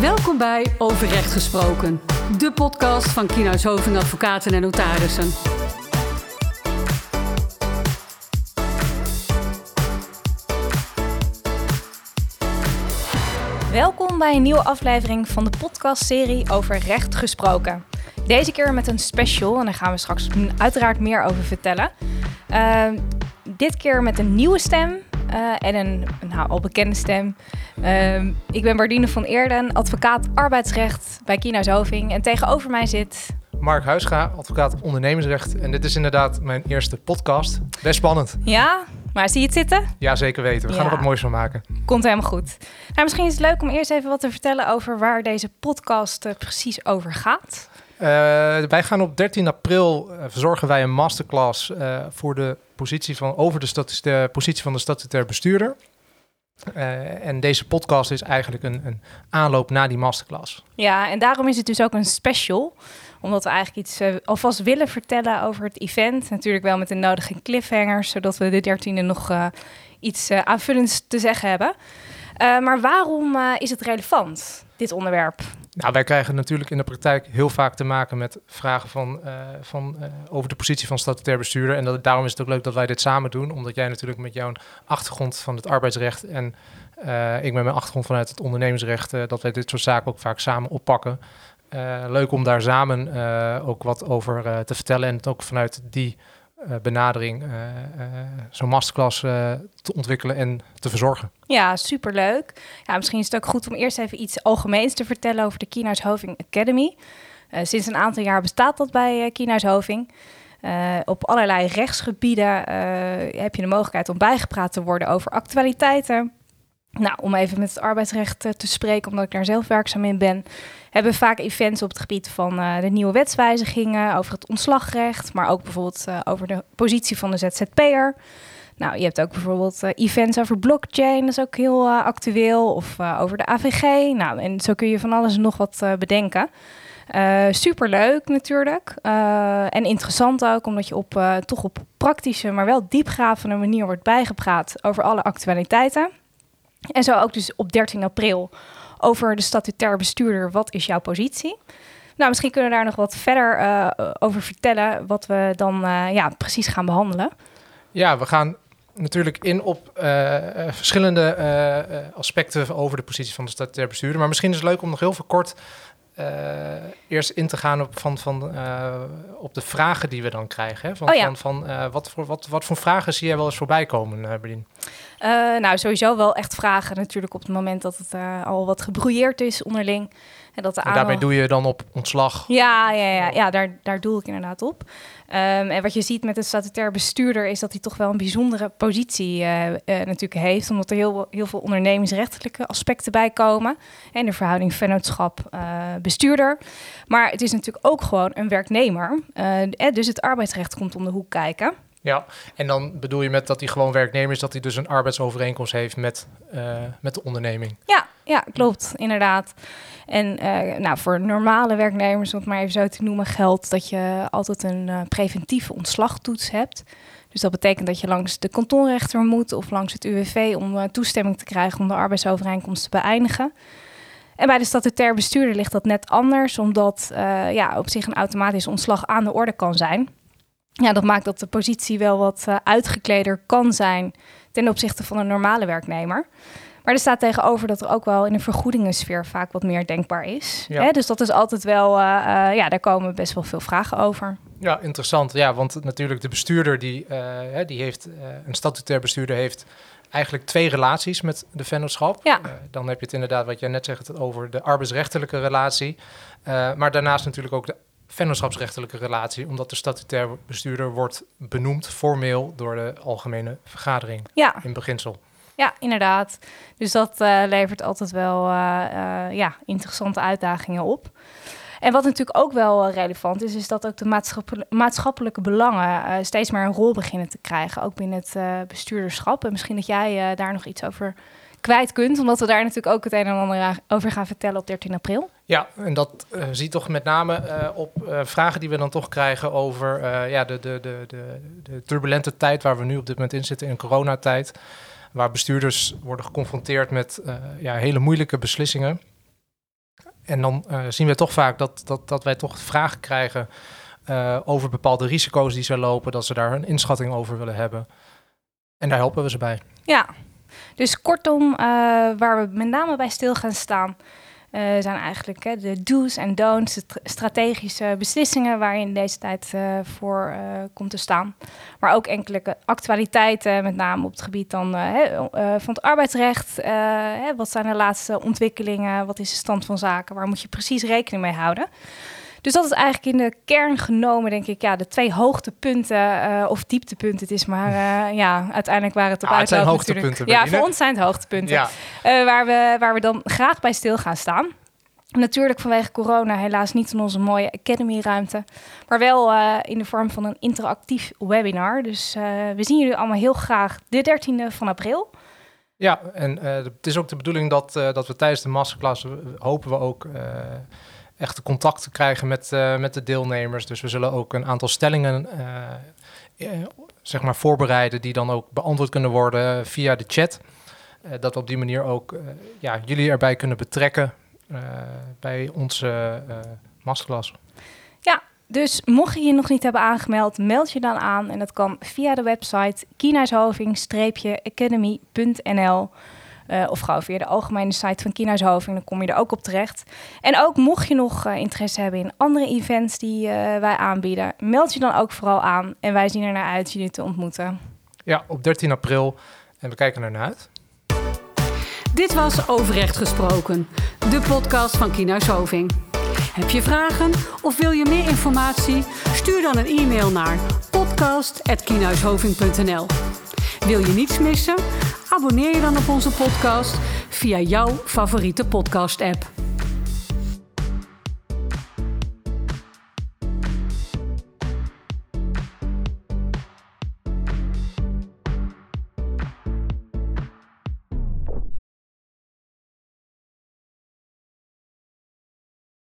Welkom bij Over Recht Gesproken, de podcast van Kienhuis Hoving Advocaten en Notarissen. Welkom bij een nieuwe aflevering van de podcastserie over recht gesproken. Deze keer met een special en daar gaan we straks uiteraard meer over vertellen. Uh, dit keer met een nieuwe stem uh, en een, nou, al bekende stem. Uh, ik ben Bardine van Eerden, advocaat arbeidsrecht bij Kienhuis Hoving. En tegenover mij zit... Mark Huisga, advocaat ondernemersrecht. En dit is inderdaad mijn eerste podcast. Best spannend. Ja, maar zie je het zitten? Ja, zeker weten. We gaan er wat moois van maken. Komt helemaal goed. Nou, misschien is het leuk om eerst even wat te vertellen over waar deze podcast uh, precies over gaat. Uh, wij gaan op 13 april uh, verzorgen wij een masterclass uh, voor de positie van, over de, de positie van de statutair bestuurder. en deze podcast is eigenlijk een, een, aanloop na die masterclass. Ja, en daarom is het dus ook een special. Omdat we eigenlijk iets alvast willen vertellen over het event. Natuurlijk wel met de nodige cliffhangers, zodat we de 13e nog iets aanvullends te zeggen hebben. maar waarom is het relevant, dit onderwerp? Nou, wij krijgen natuurlijk in de praktijk heel vaak te maken met vragen van, uh, van, uh, over de positie van statutair bestuurder. En dat, daarom is het ook leuk dat wij dit samen doen, omdat jij natuurlijk met jouw achtergrond van het arbeidsrecht en uh, ik met mijn achtergrond vanuit het ondernemersrecht, dat wij dit soort zaken ook vaak samen oppakken. leuk om daar samen ook wat over te vertellen en het ook vanuit die benadering uh, uh, zo'n masterclass te ontwikkelen en te verzorgen. Ja, superleuk. Ja, misschien is het ook goed om eerst even iets algemeens te vertellen over de Kienhuis Hoving Academy. sinds een aantal jaar bestaat dat bij Kienhuis Hoving. op allerlei rechtsgebieden heb je de mogelijkheid om bijgepraat te worden over actualiteiten. Nou, om even met het arbeidsrecht te spreken, omdat ik daar zelf werkzaam in ben, hebben we vaak events op het gebied van uh, de nieuwe wetswijzigingen, over het ontslagrecht, maar ook bijvoorbeeld uh, over de positie van de ZZP'er. Nou, je hebt ook bijvoorbeeld events over blockchain, dat is ook heel actueel, of over de AVG. Nou, en zo kun je van alles en nog wat bedenken. superleuk natuurlijk. en interessant ook, omdat je op, toch op praktische, maar wel diepgravende manier wordt bijgepraat over alle actualiteiten. En zo ook dus op 13 april over de statutair bestuurder. Wat is jouw positie? Nou, misschien kunnen we daar nog wat verder uh, over vertellen, wat we dan uh, ja, precies gaan behandelen. Ja, we gaan natuurlijk in op uh, verschillende aspecten over de positie van de statutair bestuurder. Maar misschien is het leuk om nog heel veel kort eerst in te gaan op, van, van, op de vragen die we dan krijgen. Hè? Van, oh ja. van, van wat, voor, wat, wat voor vragen zie jij wel eens voorbij komen, Berlin? Uh, nou, sowieso wel echt vragen natuurlijk op het moment dat het uh, al wat gebrouilleerd is onderling. En, dat de en daarmee doe je dan op ontslag? Ja, ja, ja, ja daar, daar doe ik inderdaad op. Um, en wat je ziet met een statutair bestuurder is dat hij toch wel een bijzondere positie uh, natuurlijk heeft. Omdat er heel, heel veel ondernemingsrechtelijke aspecten bij komen. En de verhouding vennootschap-bestuurder. maar het is natuurlijk ook gewoon een werknemer. dus het arbeidsrecht komt om de hoek kijken. Ja, en dan bedoel je met dat hij gewoon werknemer is, dat hij dus een arbeidsovereenkomst heeft met, uh, met de onderneming. Ja, ja, klopt, inderdaad. En uh, nou, voor normale werknemers, om het maar even zo te noemen, geldt dat je altijd een uh, preventieve ontslagtoets hebt. Dus dat betekent dat je langs de kantonrechter moet of langs het UWV om toestemming te krijgen om de arbeidsovereenkomst te beëindigen. En bij de statutair bestuurder ligt dat net anders, omdat ja, op zich een automatisch ontslag aan de orde kan zijn. Ja, dat maakt dat de positie wel wat uh, uitgekleder kan zijn ten opzichte van een normale werknemer. Maar er staat tegenover dat er ook wel in de vergoedingensfeer vaak wat meer denkbaar is. Ja. Hè? Dus dat is altijd wel, uh, uh, ja, daar komen best wel veel vragen over. Ja, interessant. Ja, want natuurlijk de bestuurder die, die heeft, een statutair bestuurder heeft eigenlijk twee relaties met de vennootschap. Ja. dan heb je het inderdaad, wat jij net zegt, over de arbeidsrechtelijke relatie. maar daarnaast natuurlijk ook de vennootschapsrechtelijke relatie, omdat de statutair bestuurder wordt benoemd formeel door de algemene vergadering ja. in beginsel. Ja, inderdaad. Dus dat uh, levert altijd wel uh, uh, ja, interessante uitdagingen op. En wat natuurlijk ook wel relevant is, is dat ook de maatschappelijke belangen steeds meer een rol beginnen te krijgen, ook binnen het bestuurderschap. En misschien dat jij daar nog iets over kwijt kunt, omdat we daar natuurlijk ook het een en ander over gaan vertellen op 13 april. Ja, en dat uh, ziet toch met name uh, op uh, vragen die we dan toch krijgen over ja, de, de, de, de, de turbulente tijd waar we nu op dit moment in zitten, in coronatijd. Waar bestuurders worden geconfronteerd met ja, hele moeilijke beslissingen. en dan zien we toch vaak dat, dat, dat wij toch vragen krijgen over bepaalde risico's die ze lopen, dat ze daar een inschatting over willen hebben. En daar helpen we ze bij. Ja, dus kortom, waar we met name bij stil gaan staan, uh, zijn eigenlijk hè, de do's en don'ts, de strategische beslissingen waarin deze tijd uh, voor uh, komt te staan. Maar ook enkele actualiteiten, met name op het gebied dan, van het arbeidsrecht. Hè, wat zijn de laatste ontwikkelingen? Wat is de stand van zaken? Waar moet je precies rekening mee houden? Dus dat is eigenlijk in de kern genomen, denk ik, ja, de twee hoogtepunten uh, of dieptepunten. Het is maar, uh, ja, uiteindelijk waren het op ah, het zijn hoogtepunten. Ja, voor ons zijn het hoogtepunten. Ja. Uh, waar, we, waar we dan graag bij stil gaan staan. Natuurlijk vanwege corona helaas niet in onze mooie Academy-ruimte, maar wel in de vorm van een interactief webinar. Dus we zien jullie allemaal heel graag de 13e van april. Ja, en het is ook de bedoeling dat, dat we tijdens de masterclass hopen we ook echte contact te krijgen met, uh, met de deelnemers. Dus we zullen ook een aantal stellingen uh, zeg maar voorbereiden die dan ook beantwoord kunnen worden via de chat. dat we op die manier ook ja, jullie erbij kunnen betrekken bij onze masterclass. Ja, dus mocht je je nog niet hebben aangemeld, meld je dan aan. En dat kan via de website kienhuishoving-academy.nl. Uh, of gewoon via de algemene site van Kienhuishoving, dan kom je er ook op terecht. En ook mocht je nog uh, interesse hebben in andere events die uh, wij aanbieden, meld je dan ook vooral aan. En wij zien er naar uit jullie te ontmoeten. Ja, op 13 april. En we kijken er naar uit. Dit was Overrecht Gesproken, de podcast van Kienhuishoving. Heb je vragen of wil je meer informatie? Stuur dan een e-mail naar podcast.kienhuishoving.nl Wil je niets missen? Abonneer je dan op onze podcast via jouw favoriete podcast-app.